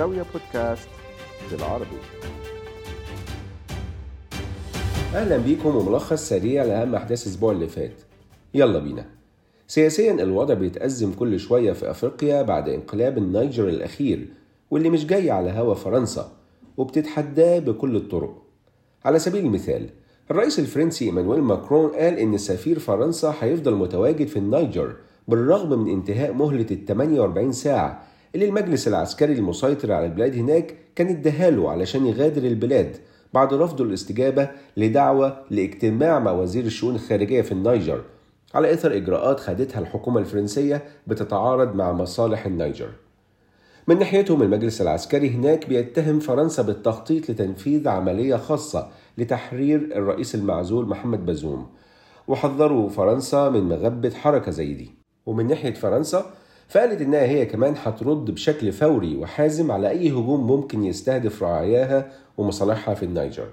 زاوية بودكاست بالعربي. أهلا بيكم وملخص سريع لأهم أحداث الأسبوع اللي فات. يلا بينا. سياسيا الوضع بيتأزم كل شوية في أفريقيا بعد انقلاب النيجر الأخير واللي مش جاي على هوا فرنسا وبتتحداه بكل الطرق. على سبيل المثال الرئيس الفرنسي إيمانويل ماكرون قال إن سفير فرنسا هيفضل متواجد في النيجر بالرغم من انتهاء مهلة ال 48 ساعة اللي المجلس العسكري المسيطر على البلاد هناك كان اداهاله علشان يغادر البلاد بعد رفضه الاستجابة لدعوة لاجتماع مع وزير الشؤون الخارجية في النيجر على إثر إجراءات خدتها الحكومة الفرنسية بتتعارض مع مصالح النيجر. من ناحيتهم المجلس العسكري هناك بيتهم فرنسا بالتخطيط لتنفيذ عملية خاصة لتحرير الرئيس المعزول محمد بازوم. وحذروا فرنسا من مغبة حركة زي دي. ومن ناحية فرنسا فقالت إنها هي كمان هترد بشكل فوري وحازم على أي هجوم ممكن يستهدف رعاياها ومصالحها في النيجر.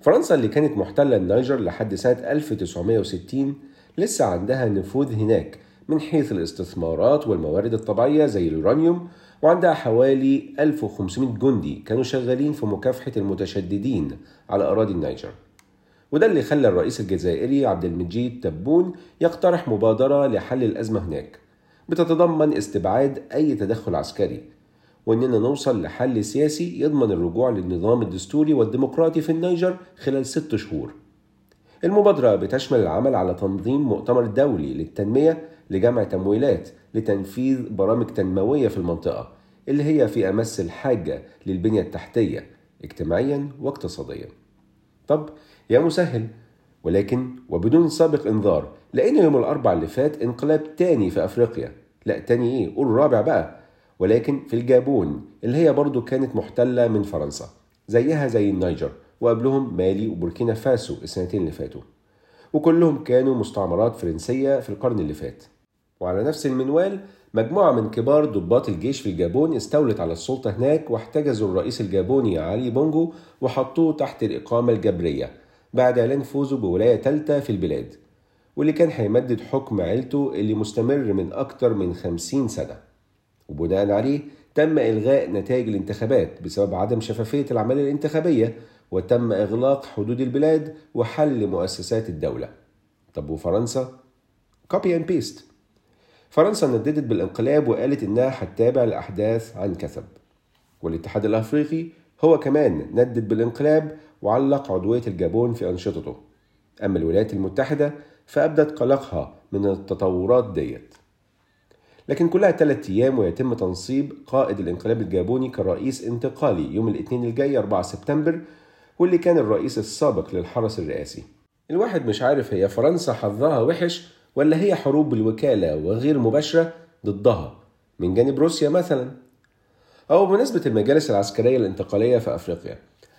فرنسا اللي كانت محتلة النيجر لحد سنة 1960 لسه عندها نفوذ هناك من حيث الاستثمارات والموارد الطبيعية زي اليورانيوم وعندها حوالي 1500 جندي كانوا شغالين في مكافحة المتشددين على أراضي النيجر. وده اللي خلى الرئيس الجزائري عبد المجيد تبون يقترح مبادرة لحل الأزمة هناك. بتتضمن استبعاد أي تدخل عسكري وإننا نوصل لحل سياسي يضمن الرجوع للنظام الدستوري والديمقراطي في النيجر خلال ست شهور. المبادرة بتشمل العمل على تنظيم مؤتمر دولي للتنمية لجمع تمويلات لتنفيذ برامج تنموية في المنطقة اللي هي في أمس الحاجة للبنية التحتية اجتماعيا واقتصاديا. طب يا مسهل ولكن وبدون سابق إنذار لقينا يوم الاربع اللي فات انقلاب تاني في أفريقيا. لا تاني إيه؟ قول رابع بقى. ولكن في الجابون اللي هي برضو كانت محتلة من فرنسا زيها زي النيجر وقبلهم مالي وبوركينا فاسو السنتين اللي فاتوا. وكلهم كانوا مستعمرات فرنسية في القرن اللي فات. وعلى نفس المنوال مجموعة من كبار ضباط الجيش في الجابون استولت على السلطة هناك واحتجزوا الرئيس الجابوني علي بونجو وحطوه تحت الإقامة الجبرية بعد إعلان فوزه بولاية تالتة في البلاد. واللي كان هيمدد حكم عيلته اللي مستمر من أكتر من خمسين سنة. وبناء عليه تم إلغاء نتائج الانتخابات بسبب عدم شفافية العملية الانتخابية وتم إغلاق حدود البلاد وحل مؤسسات الدولة. طب وفرنسا؟ copy and paste فرنسا نددت بالانقلاب وقالت إنها هتتابع الأحداث عن كثب. والاتحاد الأفريقي هو كمان ندد بالانقلاب وعلق عضوية الجابون في أنشطته. أما الولايات المتحدة فأبدت قلقها من التطورات ديت. لكن كلها ثلاثة أيام ويتم تنصيب قائد الانقلاب الجابوني كرئيس انتقالي يوم الاثنين الجاي 4 سبتمبر واللي كان الرئيس السابق للحرس الرئاسي. الواحد مش عارف هي فرنسا حظها وحش ولا هي حروب بالوكالة وغير مباشرة ضدها. من جانب روسيا مثلا. أو بمناسبة المجالس العسكرية الانتقالية في أفريقيا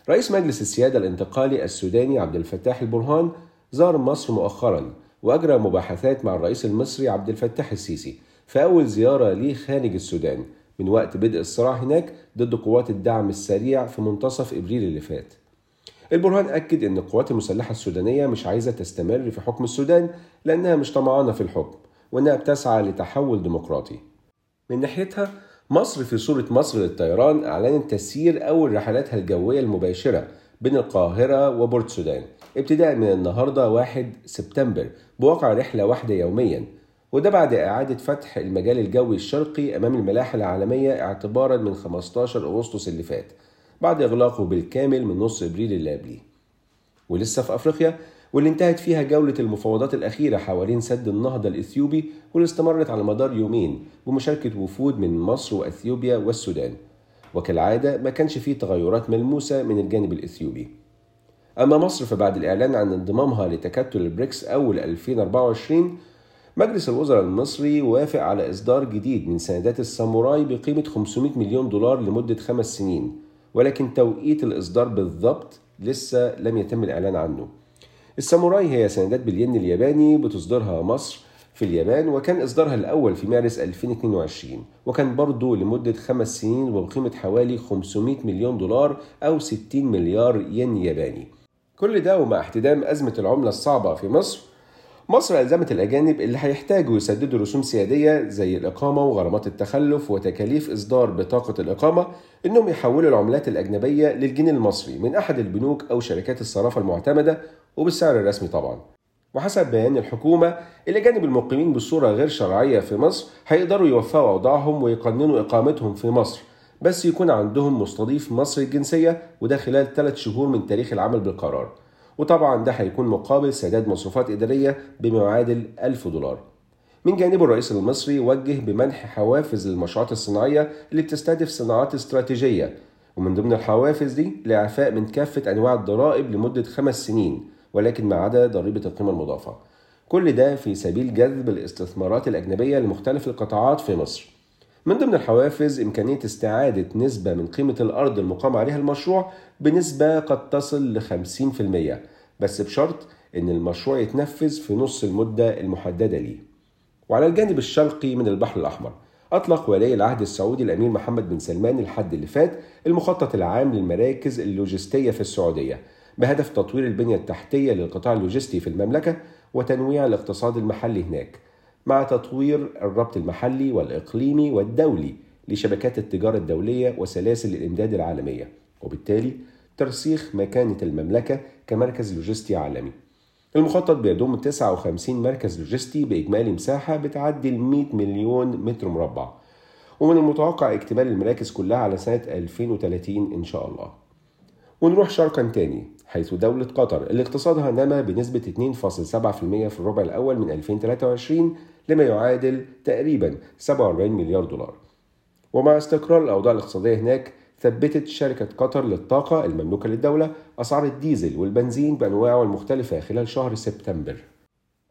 رئيس مجلس السيادة الانتقالي السوداني عبد الفتاح البرهان زار مصر مؤخرا وأجرى مباحثات مع الرئيس المصري عبد الفتاح السيسي في أول زيارة ليه خارج السودان من وقت بدء الصراع هناك ضد قوات الدعم السريع في منتصف إبريل اللي فات. البرهان أكد أن القوات المسلحة السودانية مش عايزة تستمر في حكم السودان لأنها مش طمعانة في الحكم وأنها بتسعى لتحول ديمقراطي. من ناحيتها مصر في صورة مصر للطيران أعلنت تسيير أول رحلاتها الجوية المباشرة بين القاهرة وبورت سودان ابتداء من النهاردة 1 سبتمبر بواقع رحلة واحدة يوميا وده بعد إعادة فتح المجال الجوي الشرقي أمام الملاحة العالمية اعتبارا من 15 أغسطس اللي فات بعد إغلاقه بالكامل من نص إبريل اللي قبليه. ولسه في أفريقيا واللي انتهت فيها جولة المفاوضات الأخيرة حوالين سد النهضة الإثيوبي واللي استمرت على مدار يومين بمشاركة وفود من مصر وأثيوبيا والسودان. وكالعادة ما كانش فيه تغيرات ملموسة من الجانب الإثيوبي. أما مصر فبعد الإعلان عن انضمامها لتكتل البريكس أول 2024 مجلس الوزراء المصري وافق على إصدار جديد من سندات الساموراي بقيمة 500 مليون دولار لمدة خمس سنين ولكن توقيت الإصدار بالضبط لسه لم يتم الإعلان عنه. الساموراي هي سندات بالين الياباني بتصدرها مصر في اليابان وكان إصدارها الأول في مارس 2022 وكان برضه لمدة خمس سنين وبقيمة حوالي 500 مليون دولار أو 60 مليار ين ياباني. كل ده ومع احتدام أزمة العملة الصعبة في مصر. مصر ألزمت الأجانب اللي هيحتاجوا يسددوا رسوم سيادية زي الإقامة وغرامات التخلف وتكاليف إصدار بطاقة الإقامة إنهم يحولوا العملات الأجنبية للجنيه المصري من أحد البنوك أو شركات الصرافة المعتمدة وبالسعر الرسمي طبعا. وحسب بيان الحكومة الأجانب المقيمين بصورة غير شرعية في مصر هيقدروا يوفقوا أوضاعهم ويقننوا إقامتهم في مصر بس يكون عندهم مستضيف مصري الجنسية وده خلال ثلاث شهور من تاريخ العمل بالقرار. وطبعا ده هيكون مقابل سداد مصروفات إدارية بما يعادل 1000 دولار. من جانبه الرئيس المصري وجه بمنح حوافز للمشروعات الصناعية اللي بتستهدف صناعات استراتيجية ومن ضمن الحوافز دي الإعفاء من كافة أنواع الضرائب لمدة خمس سنين. ولكن ما عدا ضريبة القيمة المضافة كل ده في سبيل جذب الاستثمارات الأجنبية لمختلف القطاعات في مصر من ضمن الحوافز إمكانية استعادة نسبة من قيمة الأرض المقام عليها المشروع بنسبة قد تصل ل 50% بس بشرط إن المشروع يتنفذ في نص المدة المحددة ليه. وعلى الجانب الشرقي من البحر الأحمر أطلق ولي العهد السعودي الأمير محمد بن سلمان الحد اللي فات المخطط العام للمراكز اللوجستية في السعودية بهدف تطوير البنية التحتية للقطاع اللوجستي في المملكة وتنويع الاقتصاد المحلي هناك مع تطوير الربط المحلي والإقليمي والدولي لشبكات التجارة الدولية وسلاسل الإمداد العالمية وبالتالي ترسيخ مكانة المملكة كمركز لوجستي عالمي. المخطط بيضم 59 مركز لوجستي بإجمالي مساحة بتعدي ال 100 مليون متر مربع ومن المتوقع اكتمال المراكز كلها على سنة 2030 إن شاء الله. ونروح شرقا تاني حيث دولة قطر اللي اقتصادها نما بنسبة 2.7% في الربع الأول من 2023 لما يعادل تقريبا 47 مليار دولار. ومع استقرار الأوضاع الاقتصادية هناك ثبتت شركة قطر للطاقة المملوكة للدولة أسعار الديزل والبنزين بأنواعه المختلفة خلال شهر سبتمبر.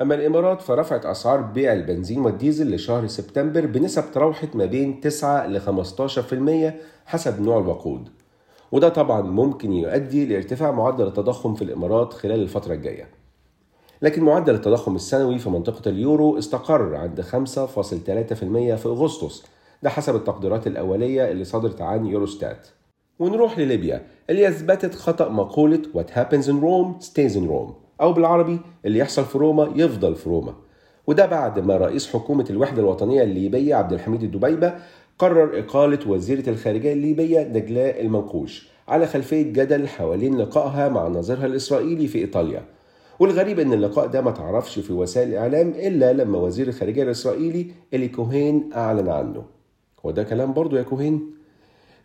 أما الإمارات فرفعت أسعار بيع البنزين والديزل لشهر سبتمبر بنسب تراوحت ما بين 9 ل 15% حسب نوع الوقود. وده طبعا ممكن يؤدي لارتفاع معدل التضخم في الإمارات خلال الفترة الجاية. لكن معدل التضخم السنوي في منطقة اليورو استقر عند 5.3% في أغسطس. ده حسب التقديرات الأولية اللي صدرت عن يوروستات. ونروح لليبيا. اللي أثبتت خطأ مقولة What happens in Rome stays in Rome أو بالعربي اللي يحصل في روما يفضل في روما وده بعد ما رئيس حكومة الوحدة الوطنية الليبية عبد الحميد الدبيبة قرر إقالة وزيرة الخارجية الليبية نجلاء المنقوش على خلفية جدل حوالين لقائها مع نظيرها الإسرائيلي في إيطاليا. والغريب إن اللقاء ده ما تعرفش في وسائل الإعلام إلا لما وزير الخارجية الإسرائيلي الي كوهين أعلن عنه. هو ده كلام برضه يا كوهين.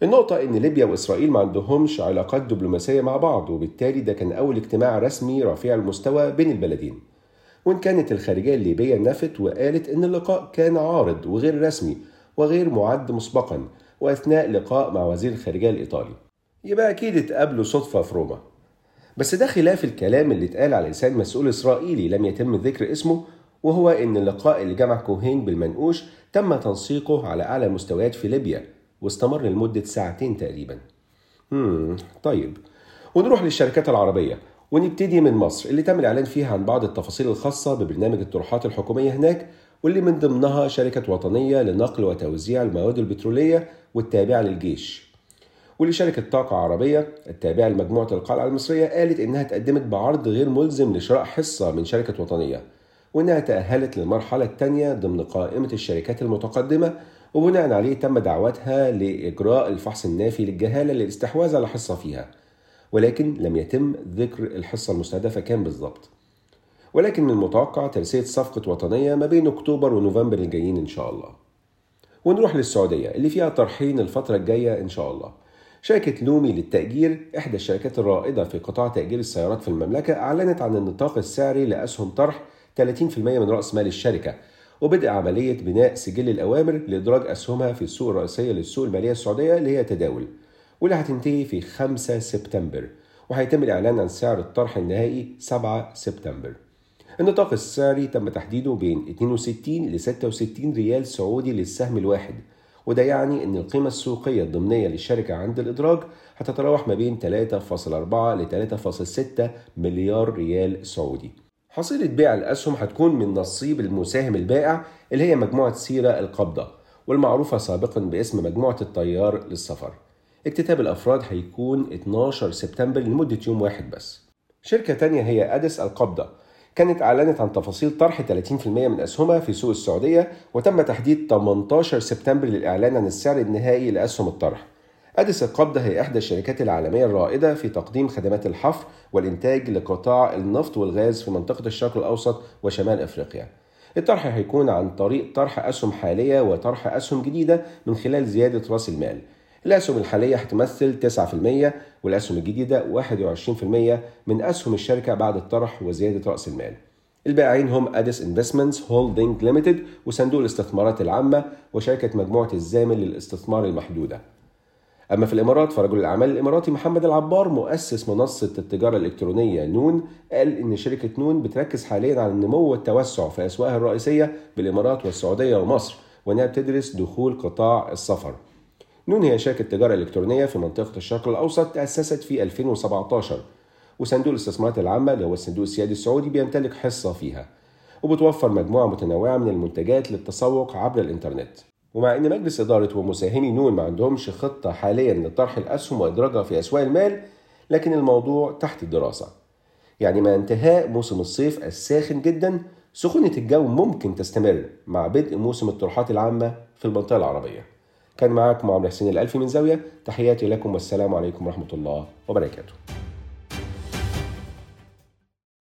النقطة إن ليبيا وإسرائيل ما عندهمش علاقات دبلوماسية مع بعض وبالتالي ده كان أول اجتماع رسمي رفيع المستوى بين البلدين. وإن كانت الخارجية الليبية نفت وقالت إن اللقاء كان عارض وغير رسمي وغير معد مسبقا وأثناء لقاء مع وزير الخارجية الإيطالي. يبقى أكيد اتقابلوا صدفة في روما. بس ده خلاف الكلام اللي اتقال على لسان مسؤول إسرائيلي لم يتم ذكر اسمه وهو إن اللقاء اللي جمع كوهين بالمنقوش تم تنسيقه على أعلى مستويات في ليبيا واستمر لمدة ساعتين تقريبا. مم. طيب. ونروح للشركات العربية. ونبتدي من مصر اللي تم الإعلان فيها عن بعض التفاصيل الخاصة ببرنامج الطروحات الحكومية هناك واللي من ضمنها شركة وطنية لنقل وتوزيع المواد البترولية والتابعة للجيش. واللي شركة طاقة عربية التابعة لمجموعة القلعة المصرية قالت إنها تقدمت بعرض غير ملزم لشراء حصة من شركة وطنية وإنها تأهلت للمرحلة الثانية ضمن قائمة الشركات المتقدمة وبناء عليه تم دعوتها لإجراء الفحص النافي للجهالة للاستحواذ على حصة فيها ولكن لم يتم ذكر الحصة المستهدفة كام بالضبط. ولكن من المتوقع ترسية صفقة وطنية ما بين أكتوبر ونوفمبر الجايين إن شاء الله. ونروح للسعودية اللي فيها طرحين الفترة الجاية إن شاء الله. شركة لومي للتأجير إحدى الشركات الرائدة في قطاع تأجير السيارات في المملكة أعلنت عن النطاق السعري لأسهم طرح 30% من رأس مال الشركة وبدء عملية بناء سجل الأوامر لإدراج أسهمها في السوق الرئيسية للسوق المالية السعودية اللي هي تداول واللي هتنتهي في 5 سبتمبر وهيتم الإعلان عن سعر الطرح النهائي 7 سبتمبر. النطاق السعري تم تحديده بين 62 ل 66 ريال سعودي للسهم الواحد وده يعني إن القيمة السوقية الضمنية للشركة عند الإدراج هتتراوح ما بين 3.4 ل 3.6 مليار ريال سعودي. حصيلة بيع الأسهم هتكون من نصيب المساهم البائع اللي هي مجموعة سيرة القبضة والمعروفة سابقا باسم مجموعة الطيار للسفر. اكتتاب الأفراد هيكون 12 سبتمبر لمدة يوم واحد بس. شركة تانية هي أدس القبضة كانت أعلنت عن تفاصيل طرح 30% من أسهمها في سوق السعودية وتم تحديد 18 سبتمبر للإعلان عن السعر النهائي لأسهم الطرح. أديس القابضة هي إحدى الشركات العالمية الرائدة في تقديم خدمات الحفر والإنتاج لقطاع النفط والغاز في منطقة الشرق الأوسط وشمال أفريقيا. الطرح هيكون عن طريق طرح أسهم حالية وطرح أسهم جديدة من خلال زيادة رأس المال. الأسهم الحالية هتمثل 9% والأسهم الجديدة 21% من أسهم الشركة بعد الطرح وزيادة رأس المال. البائعين هم ADES Investments Holding Limited وصندوق الاستثمارات العامة وشركة مجموعة الزامل للاستثمار المحدودة. أما في الإمارات فرجل الأعمال الإماراتي محمد العبار مؤسس منصة التجارة الإلكترونية نون قال إن شركة نون بتركز حاليا على النمو والتوسع في أسواقها الرئيسية بالإمارات والسعودية ومصر وإنها بتدرس دخول قطاع السفر. نون هي شركة تجارة إلكترونية في منطقة الشرق الأوسط تأسست في 2017 وصندوق الاستثمارات العامة اللي هو الصندوق السيادي السعودي بيمتلك حصة فيها وبتوفر مجموعة متنوعة من المنتجات للتسوق عبر الإنترنت. ومع إن مجلس إدارة ومساهمي نون ما عندهمش خطة حاليا لطرح الأسهم وإدراجها في أسواق المال لكن الموضوع تحت الدراسة. يعني مع انتهاء موسم الصيف الساخن جدا سخونة الجو ممكن تستمر مع بدء موسم الطروحات العامة في المنطقة العربية. كان معاكم عمرو حسين الألفي من زاوية تحياتي لكم والسلام عليكم ورحمة الله وبركاته.